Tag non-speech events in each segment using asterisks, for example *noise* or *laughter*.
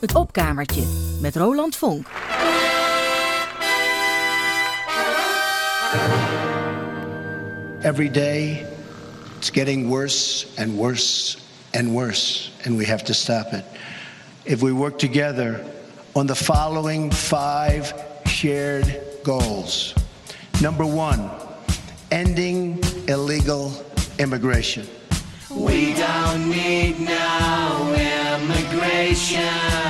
Het opkamertje met Roland Vonk. Every day, it's getting worse and worse and worse, and we have to stop it. If we work together on the following five shared goals number one, ending illegal immigration. We don't need no immigration.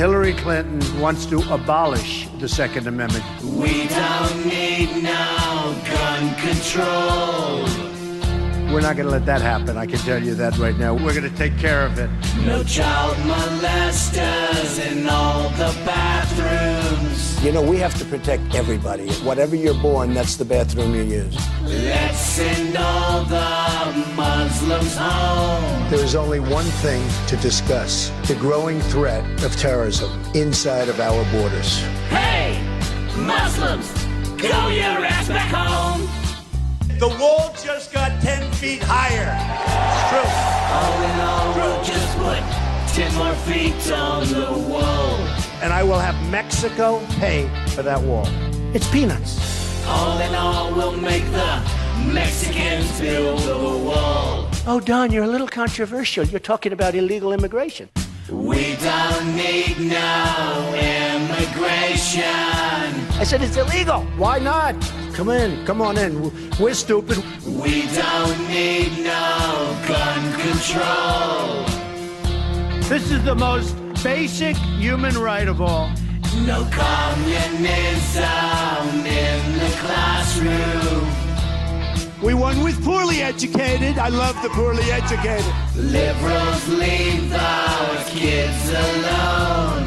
Hillary Clinton wants to abolish the Second Amendment. We don't need no gun control. We're not going to let that happen. I can tell you that right now. We're going to take care of it. No child molesters in all the bathrooms. You know, we have to protect everybody. Whatever you're born, that's the bathroom you use. Let's send all the Muslims home. There is only one thing to discuss the growing threat of terrorism inside of our borders. Hey, Muslims, go your ass back home. The wall just got 10 feet higher. It's true. All in all, we'll just put 10 more feet on the wall. And I will have Mexico pay for that wall. It's peanuts. All in all, we'll make the Mexicans build the wall. Oh, Don, you're a little controversial. You're talking about illegal immigration. We don't need no immigration. I said it's illegal. Why not? Come in. Come on in. We're stupid. We don't need no gun control. This is the most basic human right of all. No communism in the classroom. We won with poorly educated. I love the poorly educated. Liberals leave our kids alone.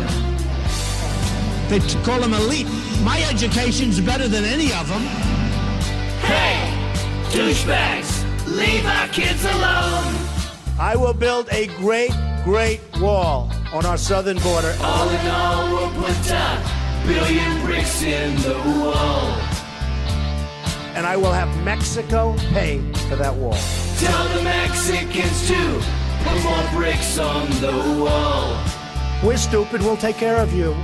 They call them elite. My education's better than any of them. Hey, douchebags, leave our kids alone. I will build a great, great wall on our southern border. All in all, we'll put a billion bricks in the wall. And I will have Mexico pay for that wall. Tell the Mexicans to put more bricks on the wall. We're stupid. We'll take care of you.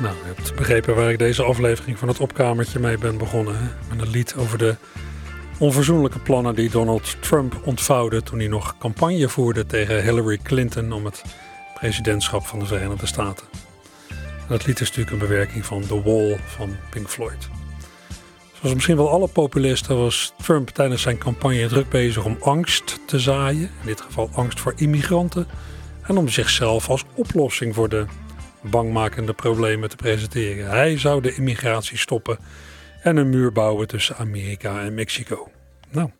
Nou, je hebt begrepen waar ik deze aflevering van het opkamertje mee ben begonnen. Hè? Met een lied over de onverzoenlijke plannen die Donald Trump ontvouwde toen hij nog campagne voerde tegen Hillary Clinton om het presidentschap van de Verenigde Staten. En dat lied is natuurlijk een bewerking van The Wall van Pink Floyd. Zoals misschien wel alle populisten was Trump tijdens zijn campagne druk bezig om angst te zaaien, in dit geval angst voor immigranten, en om zichzelf als oplossing voor de bangmakende problemen te presenteren. Hij zou de immigratie stoppen en een muur bouwen tussen Amerika en Mexico. Nou,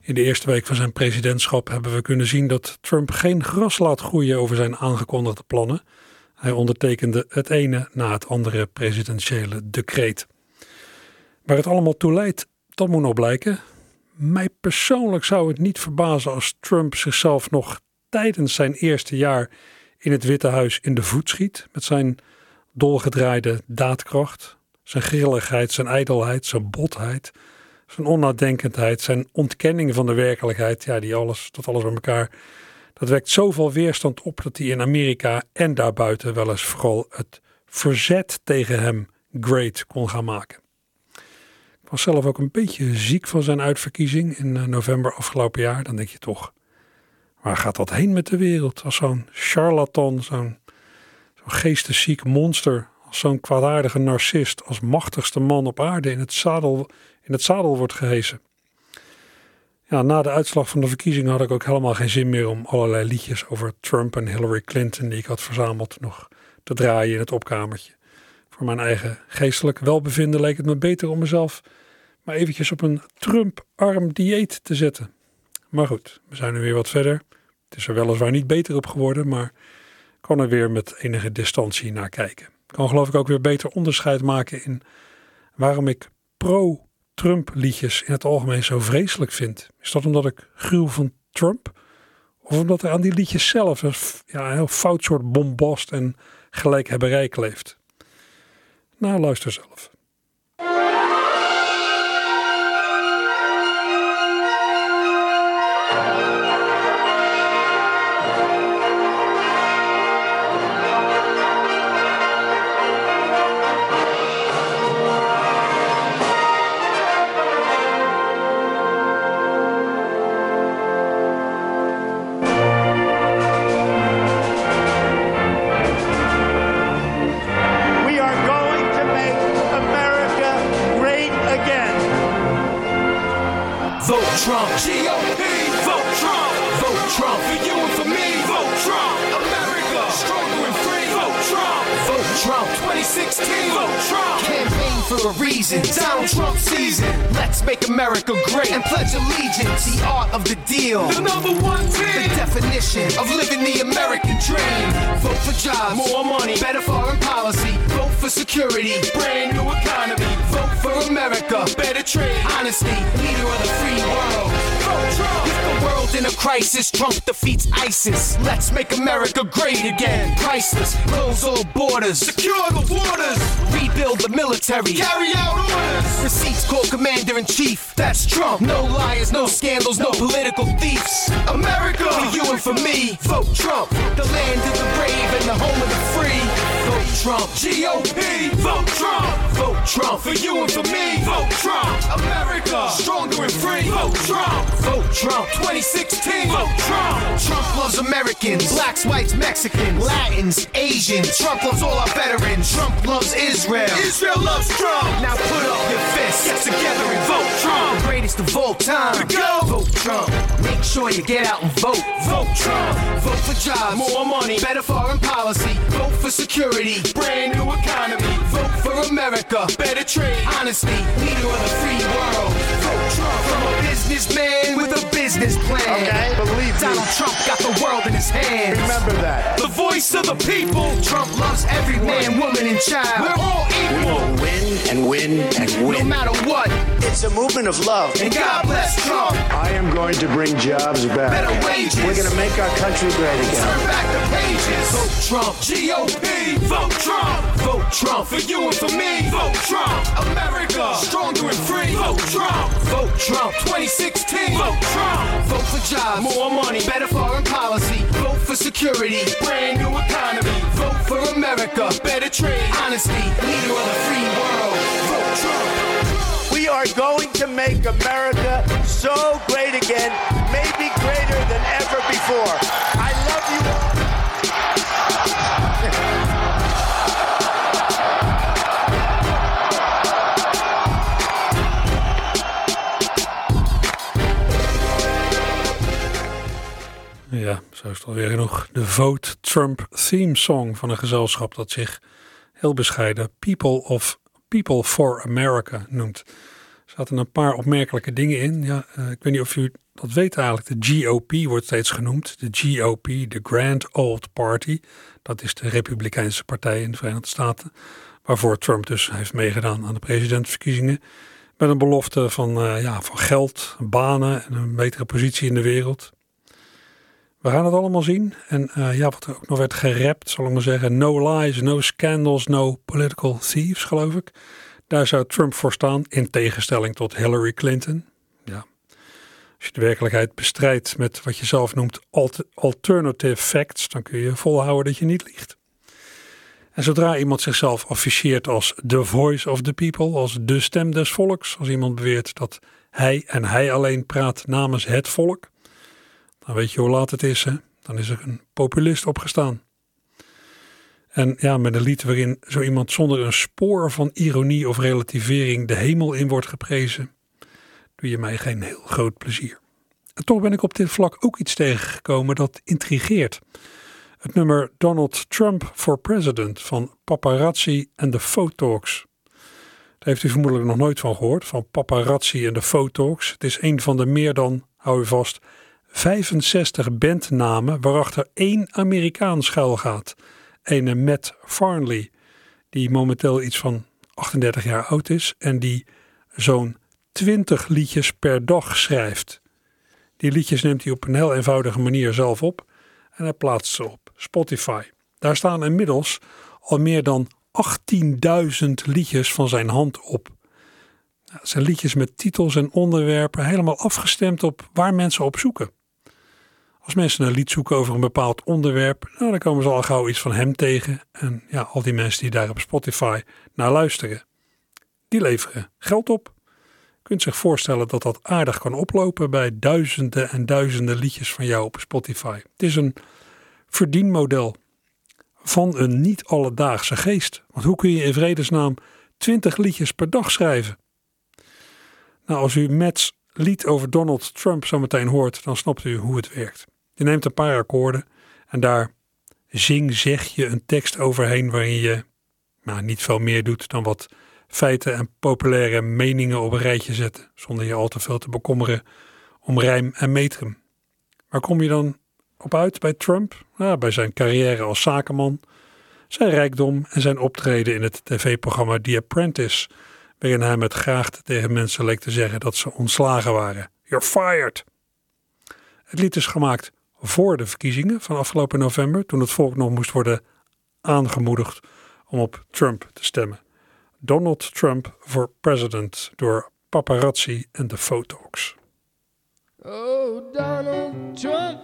in de eerste week van zijn presidentschap hebben we kunnen zien dat Trump geen gras laat groeien over zijn aangekondigde plannen. Hij ondertekende het ene na het andere presidentiële decreet. Waar het allemaal toe leidt, dat moet nog blijken. Mij persoonlijk zou het niet verbazen als Trump zichzelf nog tijdens zijn eerste jaar in het Witte Huis in de voet schiet met zijn dolgedraaide daadkracht, zijn grilligheid, zijn ijdelheid, zijn botheid, zijn onnadenkendheid, zijn ontkenning van de werkelijkheid, ja, die alles, tot alles bij elkaar, dat wekt zoveel weerstand op dat hij in Amerika en daarbuiten wel eens vooral het verzet tegen hem great kon gaan maken. Ik was zelf ook een beetje ziek van zijn uitverkiezing in november afgelopen jaar. Dan denk je toch, Waar gaat dat heen met de wereld? Als zo'n charlatan, zo'n zo geestesziek monster, als zo'n kwaadaardige narcist, als machtigste man op aarde in het zadel, in het zadel wordt gehesen. Ja, na de uitslag van de verkiezingen had ik ook helemaal geen zin meer om allerlei liedjes over Trump en Hillary Clinton die ik had verzameld nog te draaien in het opkamertje. Voor mijn eigen geestelijk welbevinden leek het me beter om mezelf maar eventjes op een Trump-arm dieet te zetten. Maar goed, we zijn nu weer wat verder. Het is er weliswaar niet beter op geworden, maar kan er weer met enige distantie naar kijken. Kan geloof ik ook weer beter onderscheid maken in waarom ik pro-Trump liedjes in het algemeen zo vreselijk vind. Is dat omdat ik gruw van Trump? Of omdat er aan die liedjes zelf een, ja, een heel fout soort bombast en gelijkhebberij kleeft? Nou, luister zelf. Trump. GOP. Vote Trump. Vote Trump. For you and for me. Vote Trump. America. Stronger and free. Vote Trump. Vote Trump. 2016. Vote Trump. Campaign for a reason. Donald Trump season. Let's make America great and pledge allegiance. The art of the deal. The number one team. The definition of living the American dream. Vote for jobs. More money. Better foreign policy. Vote for security. Brand new economy. For America. Better trade. Honesty. Leader of the free world. With the world in a crisis, Trump defeats ISIS. Let's make America great again. Priceless. Close all borders. Secure the waters. Rebuild the military. Carry out orders. Receipts call commander in chief. That's Trump. No liars, no scandals, no political thieves. America. For you and for me. Vote Trump. The land of the brave and the home of the free. Vote Trump. GOP. Vote Trump. Vote Trump. For you and for me. Vote Trump. America. Stronger and free. Vote Trump. Vote Trump. 2016. Vote Trump. Trump loves Americans. Blacks, whites, Mexicans. Latins, Asians. Trump loves all our veterans. Trump loves Israel. Israel loves Trump. Now put up your fists. Get together and vote Trump. The greatest of all time. To go. Vote Trump. Make sure you get out and vote. Vote Trump. Vote for jobs. More money. Better foreign policy. Vote for security. Brand new economy. Vote for America. Better trade. Honesty. Leader of the free world. Vote Trump. From a businessman with a business plan. Okay, believe me. Donald Trump got the world in his hands. Remember that. The voice of the people. Trump loves every man, woman, and child. We're all We equal. will win and win and win. No matter what. It's a movement of love. And God bless Trump. I am going to bring jobs back. Better wages. We're going to make our country great again. Turn back the pages. Trump. GOP. Vote Trump. Vote Trump. For you and for me. Vote Trump. America. Stronger and free. Vote Trump. Vote Trump. 2016. Vote Trump. Vote for jobs. More money. Better foreign policy. Vote for security. Brand new economy. Vote for America. Better trade. Honesty. Leader of the free world. Vote Trump. We are going to make America so great again, maybe greater than ever before. I love you all. Zo is het alweer genoeg. De Vote Trump theme song van een gezelschap dat zich heel bescheiden People of People for America noemt. Er zaten een paar opmerkelijke dingen in. Ja, eh, ik weet niet of u dat weet eigenlijk. De GOP wordt steeds genoemd. De GOP, de Grand Old Party. Dat is de Republikeinse partij in de Verenigde Staten. Waarvoor Trump dus heeft meegedaan aan de presidentsverkiezingen. Met een belofte van, eh, ja, van geld, banen en een betere positie in de wereld. We gaan het allemaal zien. En eh, ja, wat er ook nog werd gerapt, zal ik maar zeggen. No lies, no scandals, no political thieves, geloof ik. Daar zou Trump voor staan, in tegenstelling tot Hillary Clinton. Ja. Als je de werkelijkheid bestrijdt met wat je zelf noemt alt- alternative facts, dan kun je volhouden dat je niet liegt. En zodra iemand zichzelf afficheert als the voice of the people, als de stem des volks, als iemand beweert dat hij en hij alleen praat namens het volk, dan weet je hoe laat het is. Hè? Dan is er een populist opgestaan. En ja, met een lied waarin zo iemand zonder een spoor van ironie of relativering de hemel in wordt geprezen, doe je mij geen heel groot plezier. En toch ben ik op dit vlak ook iets tegengekomen dat intrigeert. Het nummer Donald Trump for President van Paparazzi en de Photalks. Daar heeft u vermoedelijk nog nooit van gehoord, van Paparazzi en de Photalks. Het is een van de meer dan, hou u vast, 65 bandnamen waarachter één Amerikaan schuilgaat. Ene Matt Farley, die momenteel iets van 38 jaar oud is en die zo'n 20 liedjes per dag schrijft. Die liedjes neemt hij op een heel eenvoudige manier zelf op en hij plaatst ze op Spotify. Daar staan inmiddels al meer dan 18.000 liedjes van zijn hand op. Nou, zijn liedjes met titels en onderwerpen helemaal afgestemd op waar mensen op zoeken. Als mensen een lied zoeken over een bepaald onderwerp, nou, dan komen ze al gauw iets van hem tegen. En ja, al die mensen die daar op Spotify naar luisteren, die leveren geld op. Je kunt zich voorstellen dat dat aardig kan oplopen bij duizenden en duizenden liedjes van jou op Spotify. Het is een verdienmodel van een niet alledaagse geest. Want hoe kun je in vredesnaam 20 liedjes per dag schrijven? Nou, als u Matt's lied over Donald Trump zo meteen hoort, dan snapt u hoe het werkt. Je neemt een paar akkoorden en daar zing zeg je een tekst overheen waarin je nou, niet veel meer doet dan wat feiten en populaire meningen op een rijtje zetten, zonder je al te veel te bekommeren om rijm en metrum. Waar kom je dan op uit bij Trump? Nou, bij zijn carrière als zakenman, zijn rijkdom en zijn optreden in het tv-programma The Apprentice, waarin hij met graagte tegen mensen leek te zeggen dat ze ontslagen waren. You're fired! Het lied is gemaakt voor de verkiezingen van afgelopen november, toen het volk nog moest worden aangemoedigd om op Trump te stemmen. Donald Trump for President door paparazzi en de Photox. Oh, Donald Trump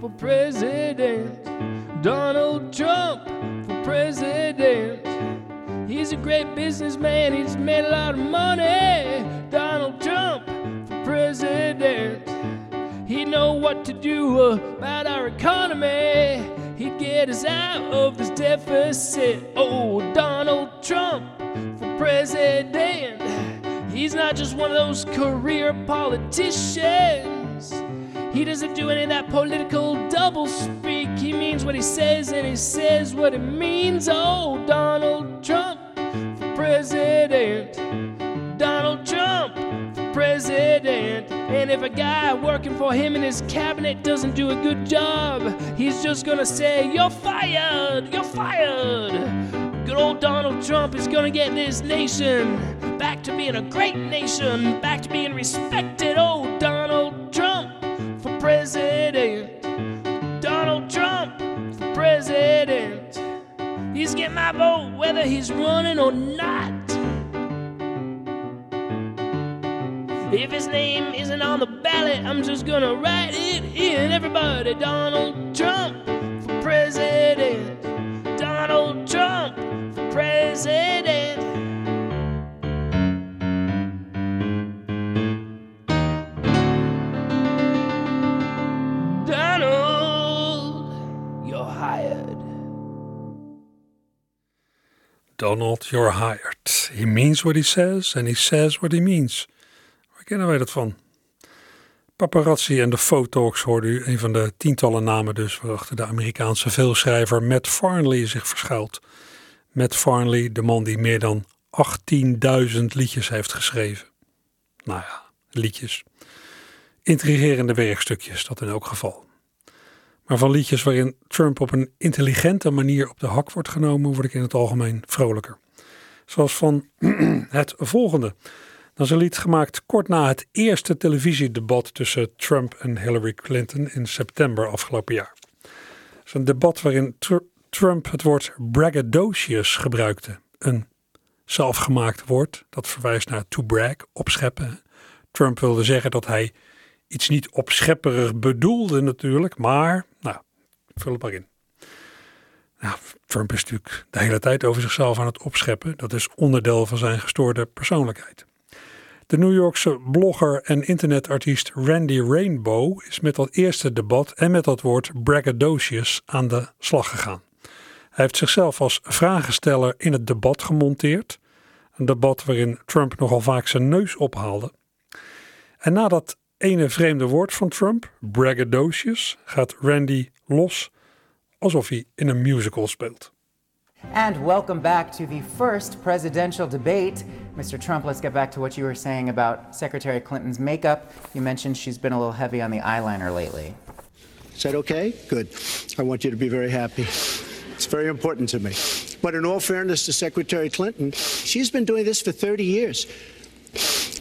for president. Donald Trump for president. He's a great businessman, he's made a lot of money. Donald Trump for president. He'd know what to do about our economy. He'd get us out of this deficit. Oh, Donald Trump for president. He's not just one of those career politicians. He doesn't do any of that political double speak. He means what he says and he says what he means. Oh, Donald Trump for president. Donald Trump for president. And if a guy working for him in his cabinet doesn't do a good job, he's just gonna say, You're fired! You're fired! Good old Donald Trump is gonna get this nation back to being a great nation, back to being respected. Oh, Donald Trump for president. Donald Trump for president. He's getting my vote whether he's running or not. If his name isn't on the ballot, I'm just gonna write it in. Everybody, Donald Trump for president. Donald Trump for president. Donald, you're hired. Donald, you're hired. He means what he says and he says what he means. Kennen wij dat van? Paparazzi en de Photox hoorde u een van de tientallen namen dus waarachter de Amerikaanse veelschrijver Matt Farnley zich verschuilt. Matt Farnley, de man die meer dan 18.000 liedjes heeft geschreven. Nou ja, liedjes. Intrigerende werkstukjes, dat in elk geval. Maar van liedjes waarin Trump op een intelligente manier op de hak wordt genomen, word ik in het algemeen vrolijker. Zoals van *clears throat* het volgende. Dat is een lied gemaakt kort na het eerste televisiedebat tussen Trump en Hillary Clinton in september afgelopen jaar. Het is een debat waarin Tr Trump het woord braggadocious gebruikte. Een zelfgemaakt woord dat verwijst naar to brag, opscheppen. Trump wilde zeggen dat hij iets niet opschepperig bedoelde natuurlijk, maar nou, vul het maar in. Nou, Trump is natuurlijk de hele tijd over zichzelf aan het opscheppen. Dat is onderdeel van zijn gestoorde persoonlijkheid. De New Yorkse blogger en internetartiest Randy Rainbow is met dat eerste debat en met dat woord braggadocious aan de slag gegaan. Hij heeft zichzelf als vragensteller in het debat gemonteerd. Een debat waarin Trump nogal vaak zijn neus ophaalde. En na dat ene vreemde woord van Trump, braggadocious, gaat Randy los alsof hij in een musical speelt. And welcome back to the first presidential debate. Mr. Trump, let's get back to what you were saying about Secretary Clinton's makeup. You mentioned she's been a little heavy on the eyeliner lately. Is that okay? Good. I want you to be very happy. It's very important to me. But in all fairness to Secretary Clinton, she's been doing this for 30 years.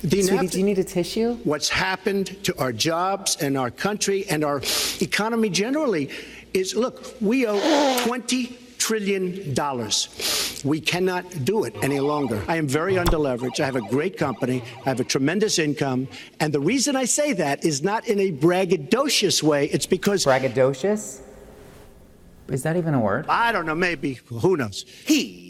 The Sweetie, do you need a tissue? What's happened to our jobs and our country and our economy generally is look, we owe 20 trillion dollars. We cannot do it any longer. I am very underleveraged. I have a great company. I have a tremendous income. And the reason I say that is not in a braggadocious way. It's because. Braggadocious? Is that even a word? I don't know, maybe. Who knows? He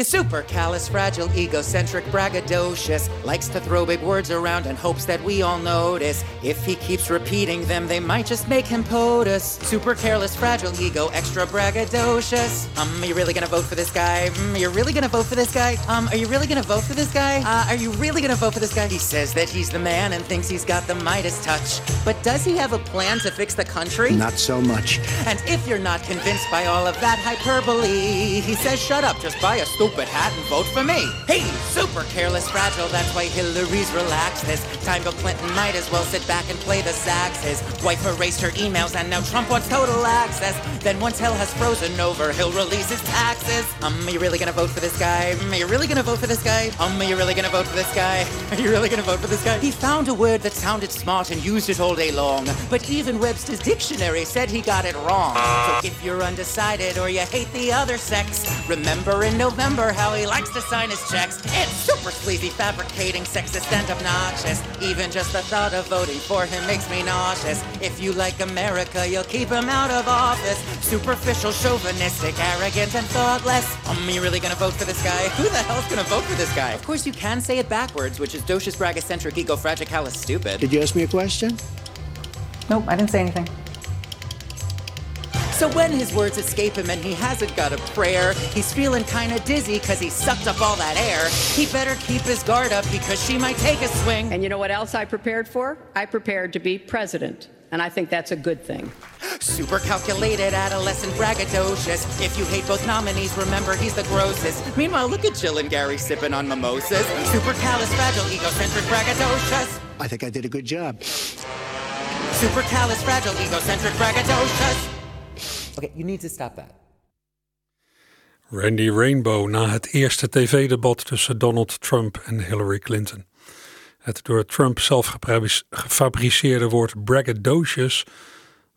He's super callous, fragile, egocentric, braggadocious. Likes to throw big words around and hopes that we all notice. If he keeps repeating them, they might just make him POTUS. Super careless, fragile, ego, extra braggadocious. Um, are you really gonna vote for this guy? Um, you're really gonna vote for this guy? Um, are you really gonna vote for this guy? Uh, are you really gonna vote for this guy? He says that he's the man and thinks he's got the Midas touch. But does he have a plan to fix the country? Not so much. And if you're not convinced by all of that hyperbole, he says, shut up, just buy a stupid hat and vote for me. Hey, super careless, fragile, that's why Hillary's relaxed. This time Bill Clinton might as well sit back and play the sax. His wife erased her emails and now Trump wants total access. Then once hell has frozen over, he'll release his taxes. Um, are you really gonna vote for this guy? Um, are you really gonna vote for this guy? Um, are you really gonna vote for this guy? *laughs* Are you really gonna vote for this guy? He found a word that sounded smart and used it all day long. But even Webster's dictionary said he got it wrong. So if you're undecided or you hate the other sex, remember in November how he likes to sign his checks. It's super sleazy, fabricating, sexist, and obnoxious. Even just the thought of voting for him makes me nauseous. If you like America, you'll keep him out of office. Superficial, chauvinistic, arrogant, and thoughtless. Um, are you really gonna vote for this guy? Who the hell's gonna vote for this guy? Of course, you can say it backwards, which is docious, bragacentric, ego, fragicalis, stupid. Did you ask me a question? Nope, I didn't say anything. So when his words escape him and he hasn't got a prayer, he's feeling kinda dizzy cause he sucked up all that air. He better keep his guard up because she might take a swing. And you know what else I prepared for? I prepared to be president. And I think that's a good thing. Super calculated, adolescent, braggadocious. If you hate both nominees, remember he's the grossest. Meanwhile, look at Jill and Gary sipping on mimosas. Super callous, fragile, egocentric, braggadocious. I think I did a good job. Super callous, fragile, egocentric, braggadocious. You need to stop that. Randy Rainbow na het eerste tv-debat tussen Donald Trump en Hillary Clinton. Het door Trump zelf gefabriceerde woord braggadocious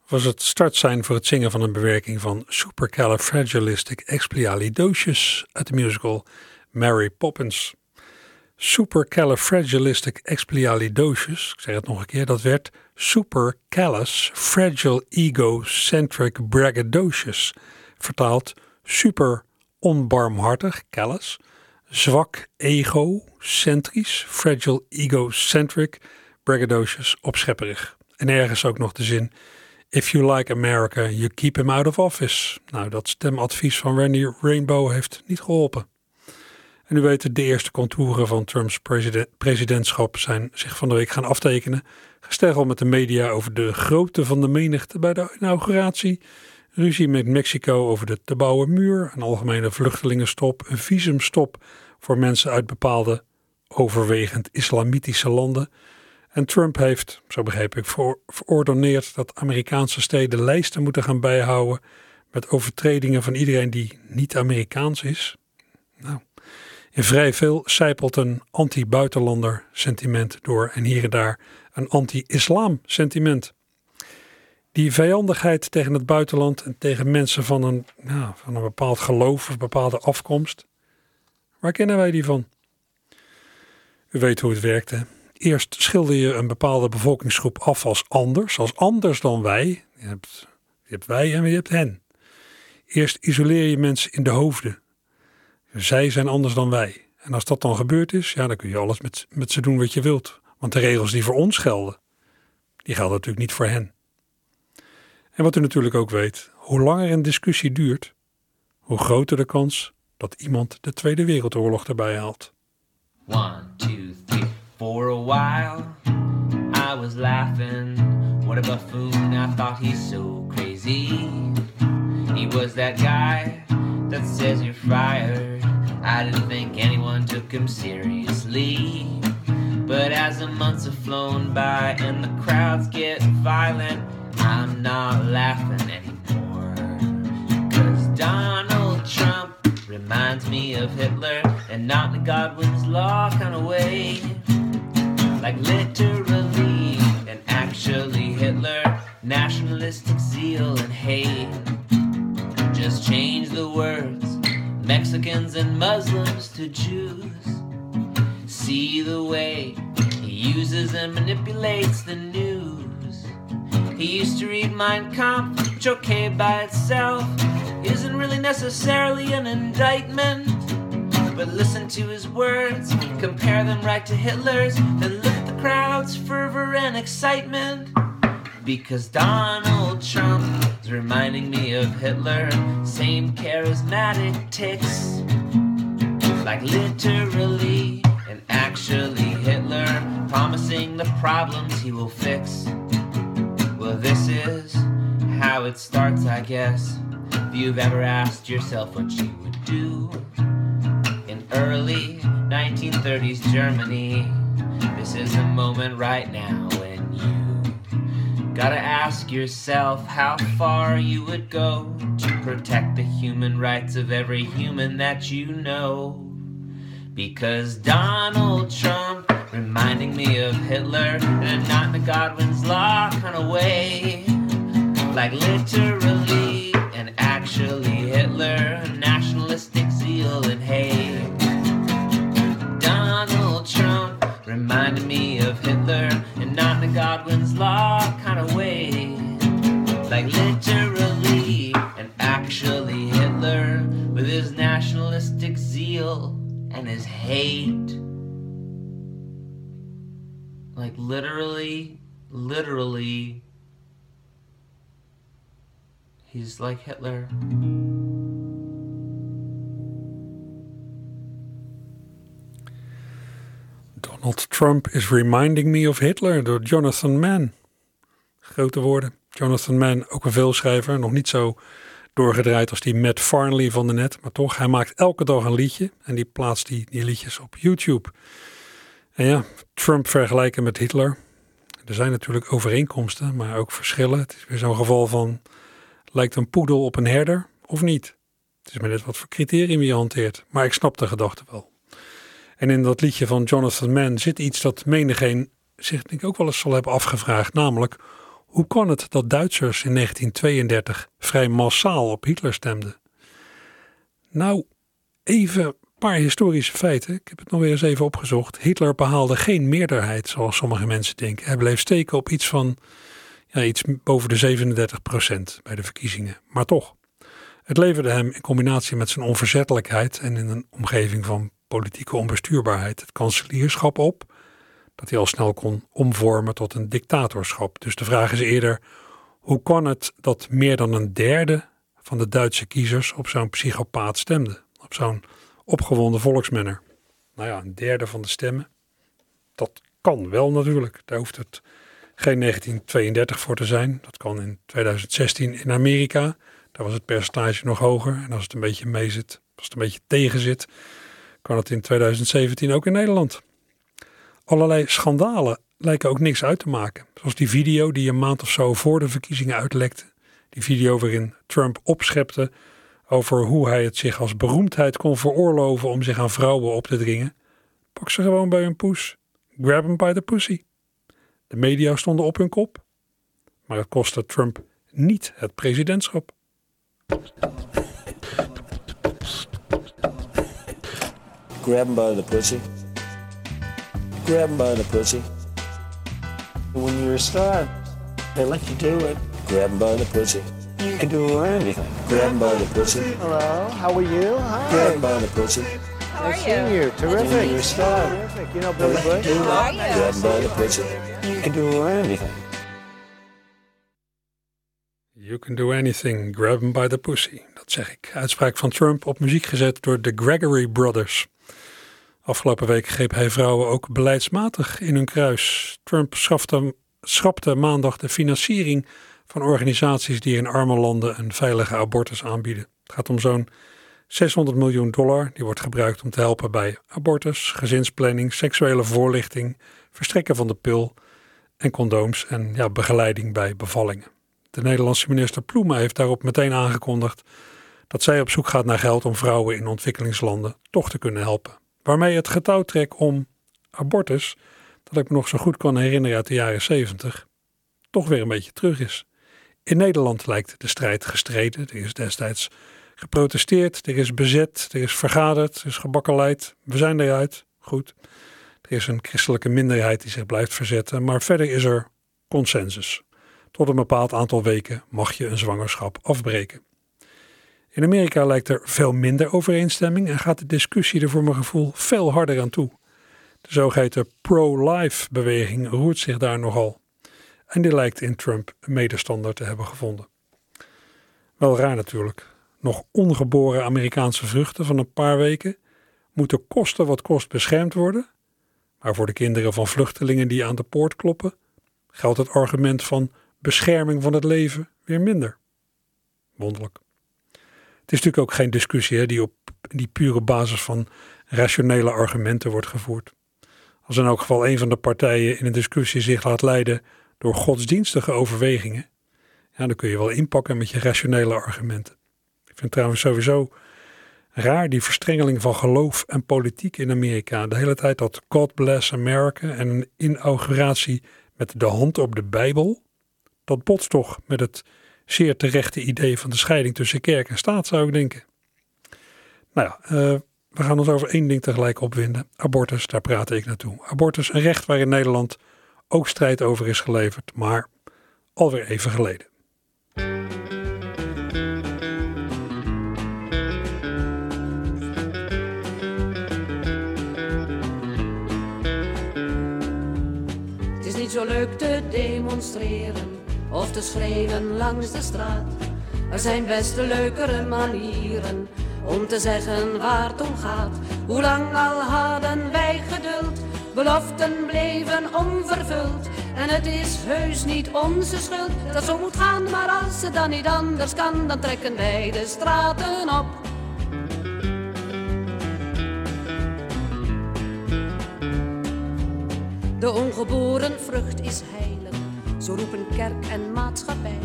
was het startsein voor het zingen van een bewerking van Supercalifragilisticexpialidocious uit de musical Mary Poppins. Supercalifragilisticexpialidocious, ik zeg het nog een keer, dat werd supercallous fragile egocentric braggadocious, vertaald super onbarmhartig, callous, zwak egocentrisch, fragile egocentric, braggadocious, opschepperig. En ergens ook nog de zin If you like America, you keep him out of office. Nou, dat stemadvies van Randy Rainbow heeft niet geholpen. En u weet, de eerste contouren van Trumps presiden- presidentschap zijn zich van de week gaan aftekenen. Gesteggel met de media over de grootte van de menigte bij de inauguratie. Ruzie met Mexico over de te bouwen muur. Een algemene vluchtelingenstop. Een visumstop voor mensen uit bepaalde overwegend islamitische landen. En Trump heeft, zo begreep ik, verordoneerd dat Amerikaanse steden lijsten moeten gaan bijhouden met overtredingen van iedereen die niet Amerikaans is. Nou, in vrij veel zijpelt een anti-buitenlander sentiment door en hier en daar een anti-islam sentiment. Die vijandigheid tegen het buitenland en tegen mensen van een, ja, van een bepaald geloof of bepaalde afkomst, waar kennen wij die van? U weet hoe het werkt, hè? Eerst schilder je een bepaalde bevolkingsgroep af als anders, als anders dan wij. Je hebt, je hebt wij en je hebt hen. Eerst isoleer je mensen in de hoofden. Zij zijn anders dan wij. En als dat dan gebeurd is, ja, dan kun je alles met, met ze doen wat je wilt. Want de regels die voor ons gelden, die gelden natuurlijk niet voor hen. En wat u natuurlijk ook weet, hoe langer een discussie duurt, hoe groter de kans dat iemand de Tweede Wereldoorlog erbij haalt. One, two, three. For a while, I was laughing. What a buffoon, I thought he's so crazy. He was that guy that says you're fired. I didn't think anyone took him seriously. But as the months have flown by and the crowds get violent, I'm not laughing anymore. Cause Donald Trump reminds me of Hitler and not the Godwin's law kind of way. Like literally and actually Hitler, nationalistic zeal and hate. Just change the words, Mexicans and Muslims to Jews. See the way he uses and manipulates the news. He used to read Mein Kampf, which okay by itself isn't really necessarily an indictment. but listen to his words, compare them right to Hitler's, then look at the crowd's fervor and excitement. Because Donald Trump is reminding me of Hitler, same charismatic ticks, like literally actually Hitler, promising the problems he will fix. Well, this is how it starts, I guess. If you've ever asked yourself what you would do in early 1930s Germany, this is the moment right now when you gotta ask yourself how far you would go to protect the human rights of every human that you know. Because Donald Trump reminding me of Hitler in a not in the Godwin's law kind of way. Like literally and actually Hitler, nationalistic zeal and hate. Donald Trump reminded me of Hitler and not in the Godwin's law kind of way. Like literally and actually Hitler with his nationalistic zeal and his hate. Like literally, literally, he's like Hitler. Donald Trump is reminding me of Hitler door Jonathan Mann. Grote woorden. Jonathan Mann, ook een veelschrijver, nog niet zo doorgedraaid als die Matt Farley van de net. Maar toch, hij maakt elke dag een liedje en die plaatst die, die liedjes op YouTube. En ja, Trump vergelijken met Hitler. Er zijn natuurlijk overeenkomsten, maar ook verschillen. Het is weer zo'n geval van, lijkt een poedel op een herder of niet? Het is maar net wat voor criterium je hanteert. Maar ik snap de gedachte wel. En in dat liedje van Jonathan Mann zit iets dat menigeen zich denk ik ook wel eens zal hebben afgevraagd. Namelijk, hoe kan het dat Duitsers in 1932 vrij massaal op Hitler stemden? Nou, even een paar historische feiten. Ik heb het nog weer eens even opgezocht. Hitler behaalde geen meerderheid, zoals sommige mensen denken. Hij bleef steken op iets van ja, iets boven de 37 procent bij de verkiezingen. Maar toch, het leverde hem in combinatie met zijn onverzettelijkheid en in een omgeving van politieke onbestuurbaarheid het kanselierschap op dat hij al snel kon omvormen tot een dictatorschap. Dus de vraag is eerder: hoe kan het dat meer dan een derde van de Duitse kiezers op zo'n psychopaat stemde? Op zo'n opgewonden volksmenner? Nou ja, een derde van de stemmen. Dat kan wel natuurlijk. Daar hoeft het geen 1932 voor te zijn. Dat kan in 2016 in Amerika. Daar was het percentage nog hoger. En als het een beetje meezit, als het een beetje tegenzit, kan het in 2017 ook in Nederland. Allerlei schandalen lijken ook niks uit te maken. Zoals die video die een maand of zo voor de verkiezingen uitlekte. Die video waarin Trump opschepte over hoe hij het zich als beroemdheid kon veroorloven om zich aan vrouwen op te dringen. Pak ze gewoon bij hun poes. Grab him by the pussy. De media stonden op hun kop. Maar het kostte Trump niet het presidentschap. Grab him by the pussy. Grab him by the pussy. When you're a star, they let you do it. Grab him by the pussy. You can do anything. Grab him by the pussy. Hello, how are you? Hi. Grab him by the pussy. How nice seeing you. Terrific. When You're a star. Terrific. You know Billy Bush? How are you? Grab him by the pussy. You can do anything. You can do anything, grab him by the pussy. Dat zeg ik. Uitspraak van Trump op muziek gezet door de Gregory Brothers. Afgelopen week greep hij vrouwen ook beleidsmatig in hun kruis. Trump schafte, schrapte maandag de financiering van organisaties die in arme landen een veilige abortus aanbieden. Het gaat om zo'n 600 miljoen dollar. Die wordt gebruikt om te helpen bij abortus, gezinsplanning, seksuele voorlichting, verstrekken van de pil en condooms en ja, begeleiding bij bevallingen. De Nederlandse minister Ploemen heeft daarop meteen aangekondigd dat zij op zoek gaat naar geld om vrouwen in ontwikkelingslanden toch te kunnen helpen. Waarmee het getouwtrek om abortus, dat ik me nog zo goed kan herinneren uit de jaren 70, toch weer een beetje terug is. In Nederland lijkt de strijd gestreden. Er is destijds geprotesteerd, er is bezet, er is vergaderd, er is gebakkeleid. We zijn eruit, goed. Er is een christelijke minderheid die zich blijft verzetten, maar verder is er consensus. Tot een bepaald aantal weken mag je een zwangerschap afbreken. In Amerika lijkt er veel minder overeenstemming en gaat de discussie er voor mijn gevoel veel harder aan toe. De zogeheten pro-life beweging roert zich daar nogal. En die lijkt in Trump een medestander te hebben gevonden. Wel raar natuurlijk. Nog ongeboren Amerikaanse vruchten van een paar weken moeten kosten wat kost beschermd worden. Maar voor de kinderen van vluchtelingen die aan de poort kloppen, geldt het argument van bescherming van het leven weer minder. Wonderlijk. Het is natuurlijk ook geen discussie die op die pure basis van rationele argumenten wordt gevoerd. Als in elk geval een van de partijen in een discussie zich laat leiden door godsdienstige overwegingen, ja, dan kun je wel inpakken met je rationele argumenten. Ik vind trouwens sowieso raar die verstrengeling van geloof en politiek in Amerika. De hele tijd dat God bless America en een inauguratie met de hand op de Bijbel. Dat botst toch met het zeer terechte idee van de scheiding tussen kerk en staat, zou ik denken. Nou ja, uh, we gaan ons over één ding tegelijk opwinden. Abortus, daar praat ik naartoe. Abortus, een recht waar in Nederland ook strijd over is geleverd, maar alweer even geleden. Het is niet zo leuk te demonstreren of te schreeuwen langs de straat. Er zijn best leukere manieren om te zeggen waar het om gaat. Hoe lang al hadden wij geduld, beloften bleven onvervuld. En het is heus niet onze schuld dat zo moet gaan, maar als het dan niet anders kan, dan trekken wij de straten op. De ongeboren vrucht is heilig, zo roepen kerk en maatschappij.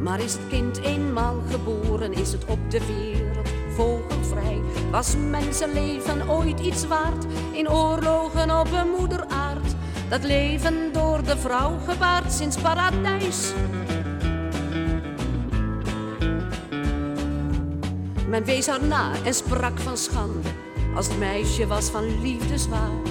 Maar is het kind eenmaal geboren, is het op de wereld vogelvrij. Was mensenleven ooit iets waard in oorlogen op een moederaard? Dat leven door de vrouw gebaard sinds paradijs. Men wees haar na en sprak van schande, als het meisje was van liefdeswaar.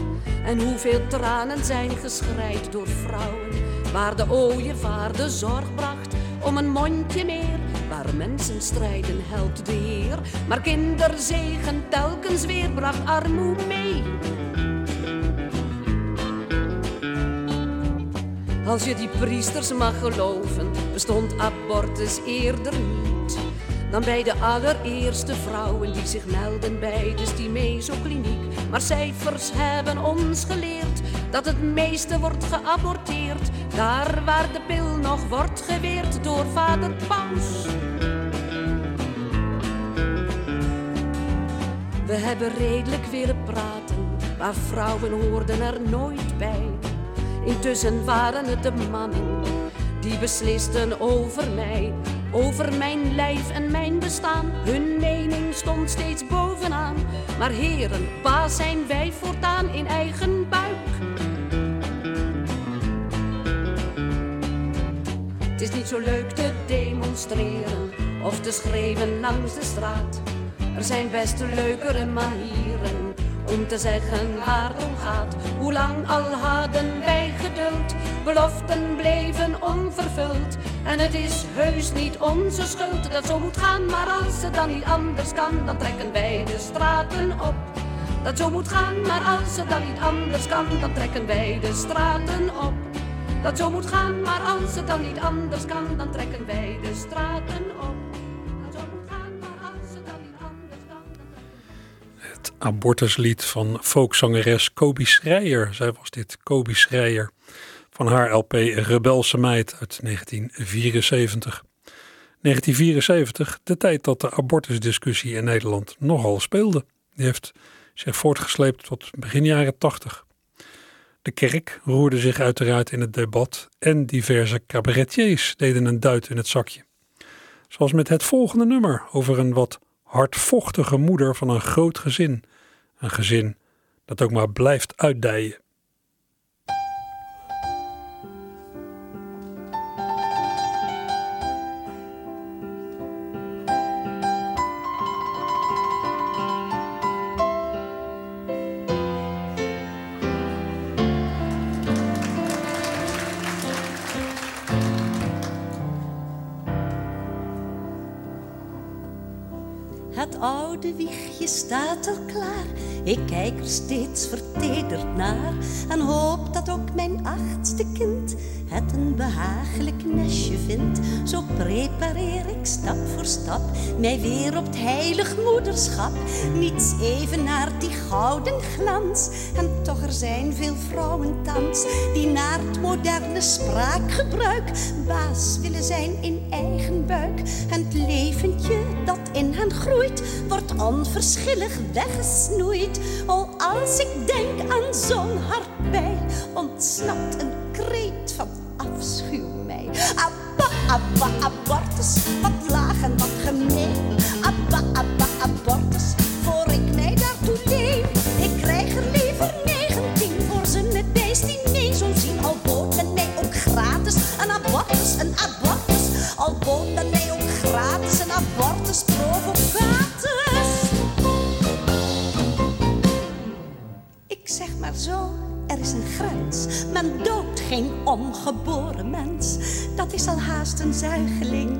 En hoeveel tranen zijn geschreid door vrouwen, waar de ooievaar de zorg bracht om een mondje meer. Waar mensen strijden helpt de Heer, maar kinderzegen telkens weer bracht armoede mee. Als je die priesters mag geloven, bestond abortus eerder niet. Dan bij de allereerste vrouwen die zich melden bij de Stimezo-kliniek. Maar cijfers hebben ons geleerd dat het meeste wordt geaborteerd. Daar waar de pil nog wordt geweerd door vader Paus. We hebben redelijk willen praten, maar vrouwen hoorden er nooit bij. Intussen waren het de mannen die beslisten over mij, over mijn lijf en mijn bestaan. Hun mening stond steeds bovenaan. Maar heren, pa zijn wij voortaan in eigen buik. Is niet zo leuk te demonstreren of te schreeuwen langs de straat. Er zijn best leukere manieren om te zeggen waar het om gaat. Hoe lang al hadden wij geduld, beloften bleven onvervuld. En het is heus niet onze schuld dat zo moet gaan, maar als het dan niet anders kan, dan trekken wij de straten op. Dat zo moet gaan, maar als het dan niet anders kan, dan trekken wij de straten op. Dat zo moet gaan, maar als het dan niet anders kan, dan trekken wij de straten op. abortuslied van folkzangeres Kobi Schreier. Zij was dit, Kobi Schreier, van haar LP Rebelse Meid uit 1974. 1974, de tijd dat de abortusdiscussie in Nederland nogal speelde. Die heeft zich voortgesleept tot begin jaren 80. De kerk roerde zich uiteraard in het debat en diverse cabaretiers deden een duit in het zakje. Zoals met het volgende nummer over een wat hardvochtige moeder van een groot gezin. Een gezin dat ook maar blijft uitdijen. Wiegje staat al klaar. Ik kijk er steeds vertederd naar en hoop dat ook mijn achtste kind het een behagelijk nestje vindt. Zo prepareer ik stap voor stap mij weer op het heilig moederschap. Niets even naar die gouden glans. En toch er zijn veel vrouwen thans die naar het moderne spraakgebruik baas willen zijn in eigen buik. En het leventje dat in groeit, wordt onverschillig weggesnoeid. Oh, als ik denk aan zo'n hartpijl, ontsnapt een kreet van afschuw mij. Abba, abba, abortus, wat laag en wat gemeen. Grens. Men doodt geen ongeboren mens. Dat is al haast een zuigeling.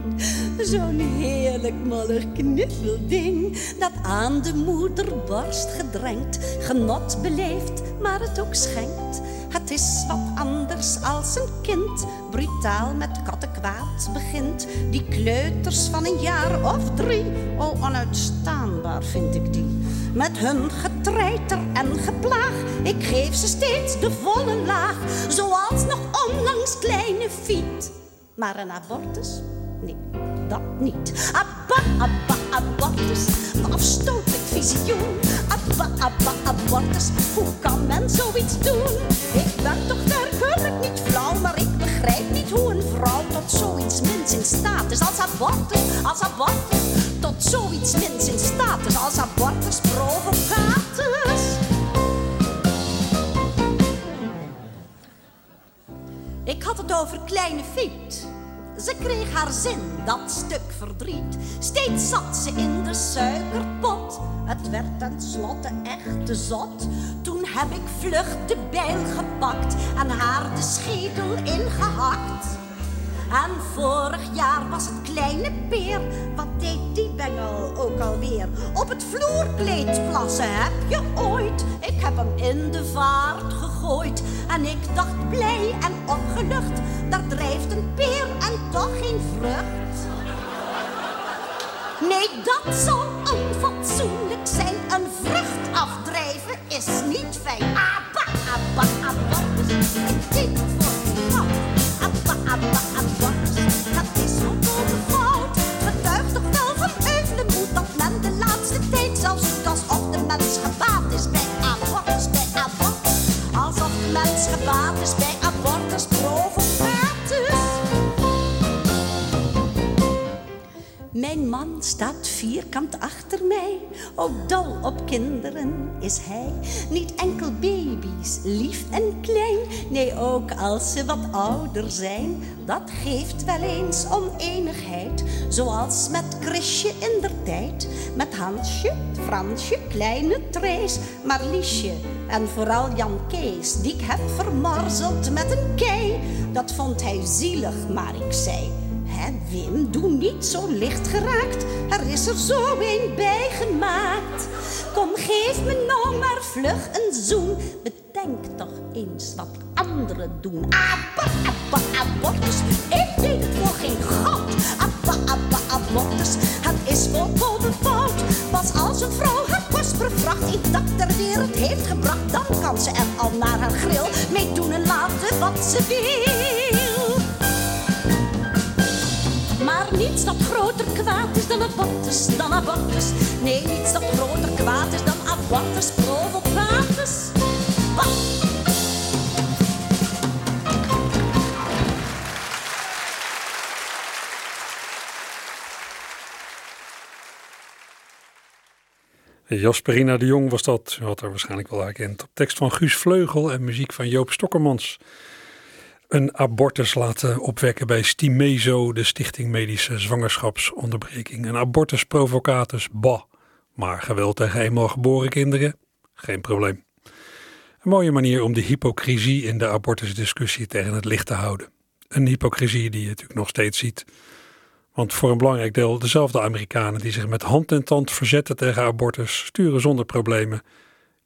Zo'n heerlijk mollig knuffelding. Dat aan de moederborst gedrenkt. Genot beleeft, maar het ook schenkt. Het is wat anders als een kind. Brutaal met kattenkwaad begint. Die kleuters van een jaar of drie. Oh, onuitstaanbaar vind ik die. Met hun getreiter en geplaag. Ik geef ze steeds de volle laag. Zoals nog onlangs kleine fiet. Maar een abortus? Nee, dat niet. Abba, abba, abortus. Een afstotelijk visioen. Abba, abba, abortus. Hoe kan men zoiets doen? Ik ben toch werkelijk niet flauw, maar ik begrijp niet hoe een vrouw tot zoiets mins in staat is als abortus, als abortus. Tot zoiets mins in staat is als abortus provocatus. Ik had het over kleine Fiet. Ze kreeg haar zin, dat stuk verdriet. Steeds zat ze in de suikerpot. Het werd tenslotte echt te zot. Toen heb ik vlug de bijl gepakt en haar de schedel ingehakt. En vorig jaar was het kleine peer. Wat deed die bengel ook alweer? Op het vloerkleed plassen heb je ooit. Ik heb hem in de vaart gegooid. En ik dacht blij en opgelucht. Daar drijft een peer en toch geen vrucht. Nee, dat zou onfatsoenlijk zijn. Een vrucht afdrijven is niet fijn. Abba, abba, deed zelfs doet alsof de mens gebaat is bij abortus, bij abortus. Alsof de mens gebaat is bij Mijn man staat vierkant achter mij, ook dol op kinderen is hij. Niet enkel baby's, lief en klein, nee ook als ze wat ouder zijn. Dat geeft wel eens oneenigheid, zoals met Chrisje in der tijd. Met Hansje, Fransje, kleine Trees, Marliesje en vooral Jan Kees, die ik heb vermorzeld met een kei. Dat vond hij zielig, maar ik zei... Wim, doe niet zo licht geraakt. Er is er zo een bij gemaakt. Kom, geef me nou maar vlug een zoen. Bedenk toch eens wat anderen doen. Abba, abba, abortus. Ik deed het voor geen goud. Abba, abba, abortus. Het is volkomen fout. Pas als een vrouw haar kostbare vracht intact ter wereld heeft gebracht, dan kan ze er al naar haar grill mee doen en laten wat ze wil. Abortus, dan abortus. Nee, niets dat groter kwaad is dan abortus provocatus. Jasperina de Jong was dat. U had haar waarschijnlijk wel herkend. Op tekst van Guus Vleugel en muziek van Joop Stokkermans. Een abortus laten opwekken bij Stimezo, de Stichting Medische Zwangerschapsonderbreking. Een abortus provocatus, bah. Maar geweld tegen eenmaal geboren kinderen, geen probleem. Een mooie manier om de hypocrisie in de abortusdiscussie tegen het licht te houden. Een hypocrisie die je natuurlijk nog steeds ziet. Want voor een belangrijk deel dezelfde Amerikanen die zich met hand en tand verzetten tegen abortus, sturen zonder problemen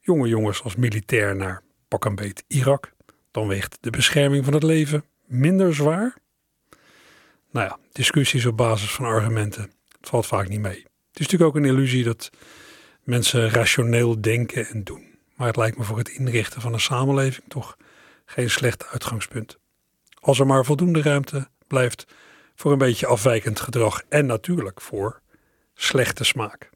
jonge jongens als militair naar pak een beet Irak. Dan weegt de bescherming van het leven minder zwaar. Nou ja, discussies op basis van argumenten. Valt vaak niet mee. Het is natuurlijk ook een illusie dat mensen rationeel denken en doen. Maar het lijkt me voor het inrichten van een samenleving toch geen slecht uitgangspunt. Als er maar voldoende ruimte blijft voor een beetje afwijkend gedrag en natuurlijk voor slechte smaak.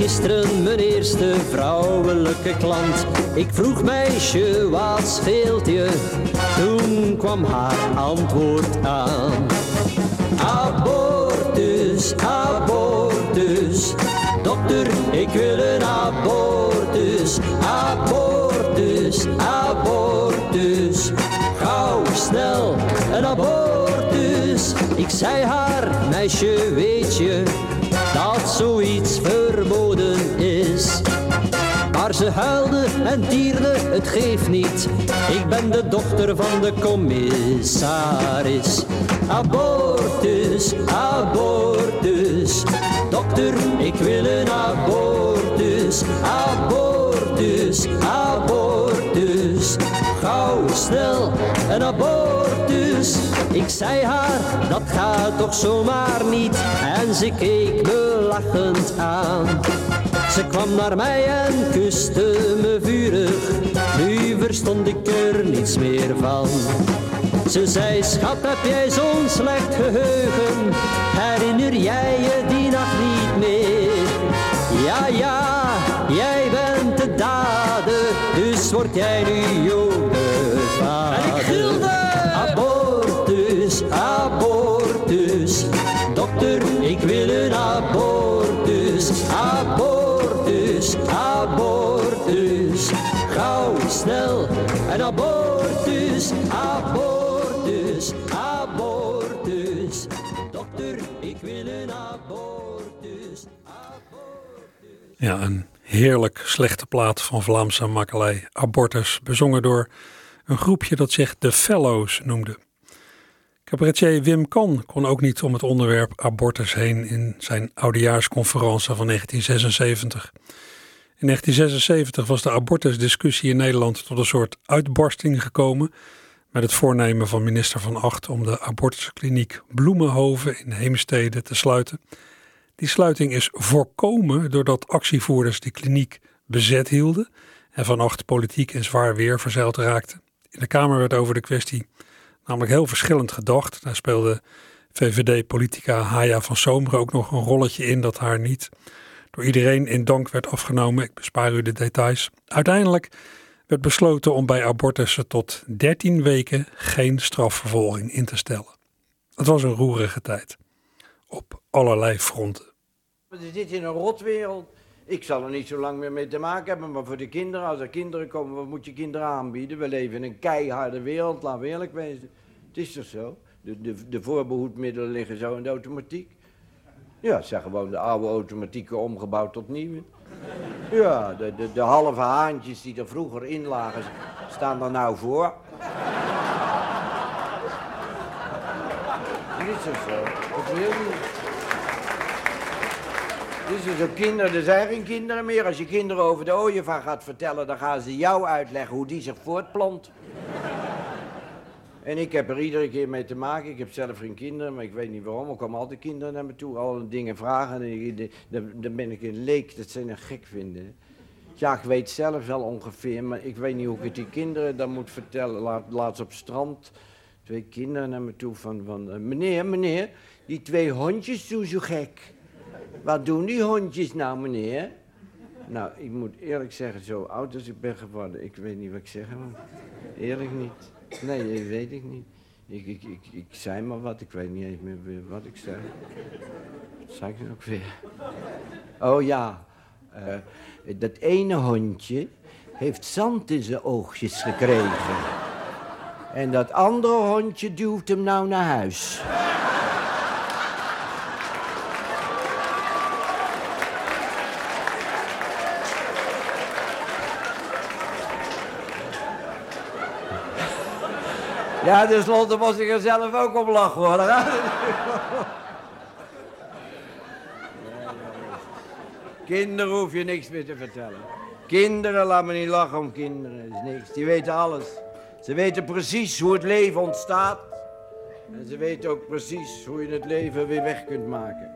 Gisteren mijn eerste vrouwelijke klant. Ik vroeg meisje, wat scheelt je? Toen kwam haar antwoord aan. Abortus, abortus. Dokter, ik wil een abortus. Abortus, abortus. Gauw, snel, een abortus. Ik zei haar, meisje, weet je dat zoiets verboden is? Maar ze huilde en tierde, het geeft niet. Ik ben de dochter van de commissaris. Abortus, abortus. Dokter, ik wil een abortus. Abortus, abortus. Gauw, snel, een abortus. Ik zei haar, dat gaat toch zomaar niet. En ze keek me lachend aan. Ze kwam naar mij en kuste me vurig. Nu verstond ik er niets meer van. Ze zei, schat, heb jij zo'n slecht geheugen? Herinner jij je die nacht niet meer? Ja, ja, jij bent de dader, dus word jij nu jodenvader. Abortus. Abortus, abortus. Dokter, ik wil een abortus. Ja, een heerlijk slechte plaat van Vlaamse makkelei Abortus, bezongen door een groepje dat zich de Fellows noemde. Cabaretier Wim Kan kon ook niet om het onderwerp abortus heen in zijn oudejaarsconferentie van 1976. In 1976 was de abortusdiscussie in Nederland tot een soort uitbarsting gekomen met het voornemen van minister Van Acht om de abortuskliniek Bloemenhoven in Heemstede te sluiten. Die sluiting is voorkomen doordat actievoerders die kliniek bezet hielden en Van Acht politiek in zwaar weer verzeild raakte. In de Kamer werd over de kwestie namelijk heel verschillend gedacht. Daar speelde VVD-politica Haya van Zomeren ook nog een rolletje in dat haar niet door iedereen in dank werd afgenomen. Ik bespaar u de details. Uiteindelijk werd besloten om bij abortussen tot 13 weken geen strafvervolging in te stellen. Het was een roerige tijd. Op allerlei fronten. We zitten in een rotwereld. Ik zal er niet zo lang meer mee te maken hebben, maar voor de kinderen, als er kinderen komen, wat moet je kinderen aanbieden? We leven in een keiharde wereld, laten we eerlijk wezen. Het is toch zo? De, de, de voorbehoedmiddelen liggen zo in de automatiek. Ja, het zijn gewoon de oude automatieken omgebouwd tot nieuwe. Ja, de, de, de halve haantjes die er vroeger in lagen, staan er nou voor. Dit is zo? Dat wil niet. Dit is ook kinderen, er zijn geen kinderen meer. Als je kinderen over de ooievaar gaat vertellen, dan gaan ze jou uitleggen hoe die zich voortplant. En ik heb er iedere keer mee te maken. Ik heb zelf geen kinderen, maar ik weet niet waarom. Er komen altijd kinderen naar me toe, alle dingen vragen. En dan, ben ik een leek dat ze een gek vinden. Ja, ik weet zelf wel ongeveer, maar ik weet niet hoe ik het die kinderen dan moet vertellen. Laat, laatst op strand, twee kinderen naar me toe van, van eh, meneer, meneer, die twee hondjes doen zo gek. Wat doen die hondjes nou, meneer? Nou, ik moet eerlijk zeggen, zo oud als ik ben geworden, ik weet niet wat ik zeggen moet. Eerlijk niet. Nee, dat weet ik niet. Ik, ik, ik, ik zei maar wat, ik weet niet eens meer wat ik zei. Wat zei ik nou ook weer? Oh ja, eh, dat ene hondje heeft zand in zijn oogjes gekregen. En dat andere hondje duwt hem nou naar huis. Ja, tenslotte was ik er zelf ook op lachen hoor. *laughs* Kinderen hoef je niks meer te vertellen. Kinderen, laat me niet lachen om kinderen. Is niks. Die weten alles. Ze weten precies hoe het leven ontstaat. En ze weten ook precies hoe je het leven weer weg kunt maken.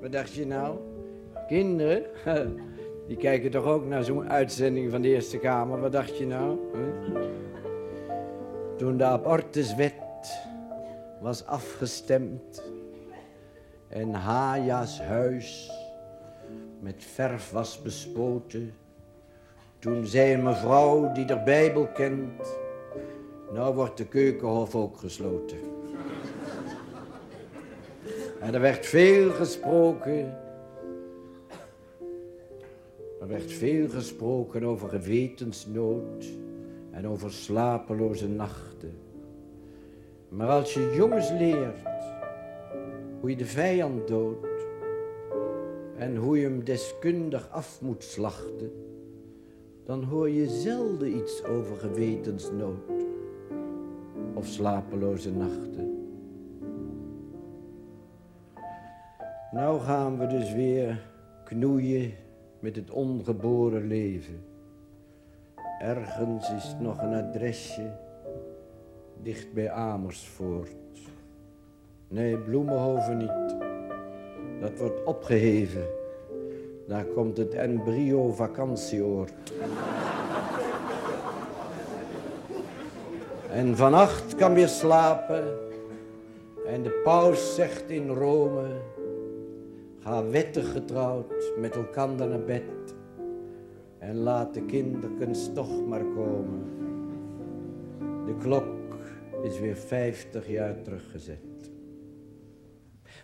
Wat dacht je nou? Kinderen? *laughs* Die kijken toch ook naar zo'n uitzending van de Eerste Kamer. Wat dacht je nou? Toen de abortuswet was afgestemd en Haja's huis met verf was bespoten, toen zei een mevrouw die de Bijbel kent, nou wordt de keukenhof ook gesloten. En er werd veel gesproken. Er werd veel gesproken over gewetensnood en over slapeloze nachten. Maar als je jongens leert hoe je de vijand doodt en hoe je hem deskundig af moet slachten, dan hoor je zelden iets over gewetensnood of slapeloze nachten. Nou gaan we dus weer knoeien met het ongeboren leven. Ergens is nog een adresje dicht bij Amersfoort. Nee, Bloemenhoven niet. Dat wordt opgeheven. Daar komt het embryo vakantieoord. En vannacht kan weer slapen. En de paus zegt in Rome: ga wettig getrouwd met elkaar naar bed. En laat de kinderkens toch maar komen. De klok is weer 50 jaar teruggezet.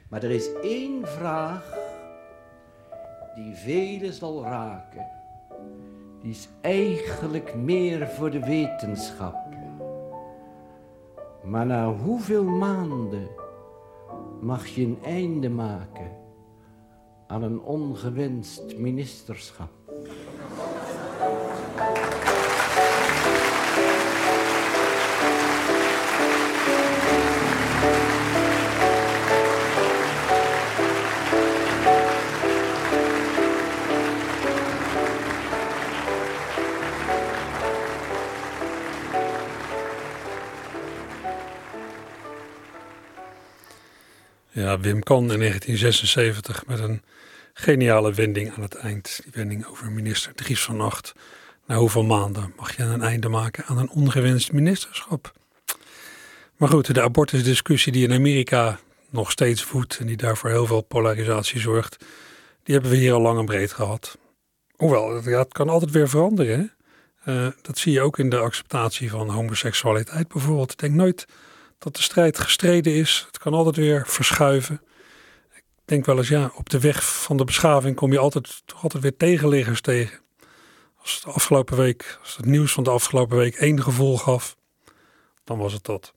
Maar er is één vraag die velen zal raken. Die is eigenlijk meer voor de wetenschap. Maar na hoeveel maanden mag je een einde maken aan een ongewenst ministerschap? Wim Kan in 1976 met een geniale wending aan het eind. Die wending over minister Dries van Acht. Na hoeveel maanden mag je een einde maken aan een ongewenst ministerschap? Maar goed, de abortusdiscussie die in Amerika nog steeds voedt en die daarvoor heel veel polarisatie zorgt, die hebben we hier al lang en breed gehad. Hoewel, ja, het kan altijd weer veranderen. Uh, dat zie je ook in de acceptatie van homoseksualiteit bijvoorbeeld. Denk nooit dat de strijd gestreden is. Het kan altijd weer verschuiven. Ik denk wel eens, ja, op de weg van de beschaving kom je altijd, toch altijd weer tegenliggers tegen. Als de afgelopen week, als het nieuws van de afgelopen week één gevoel gaf, dan was het dat.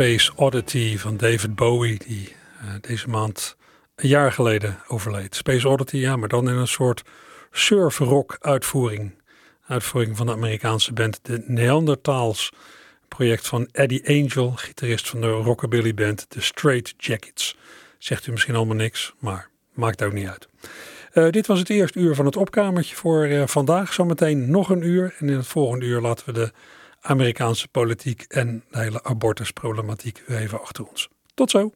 Space Oddity van David Bowie, die uh, deze maand een jaar geleden overleed. Space Oddity, ja, maar dan in een soort surf-rock uitvoering. Uitvoering van de Amerikaanse band de Neanderthals. Project van Eddie Angel, gitarist van de rockabilly band The Straight Jackets. Zegt u misschien allemaal niks, maar maakt ook niet uit. Uh, dit was het eerste uur van het opkamertje voor uh, vandaag. Zometeen nog een uur. En in het volgende uur laten we de Amerikaanse politiek en de hele abortusproblematiek weer even achter ons. Tot zo.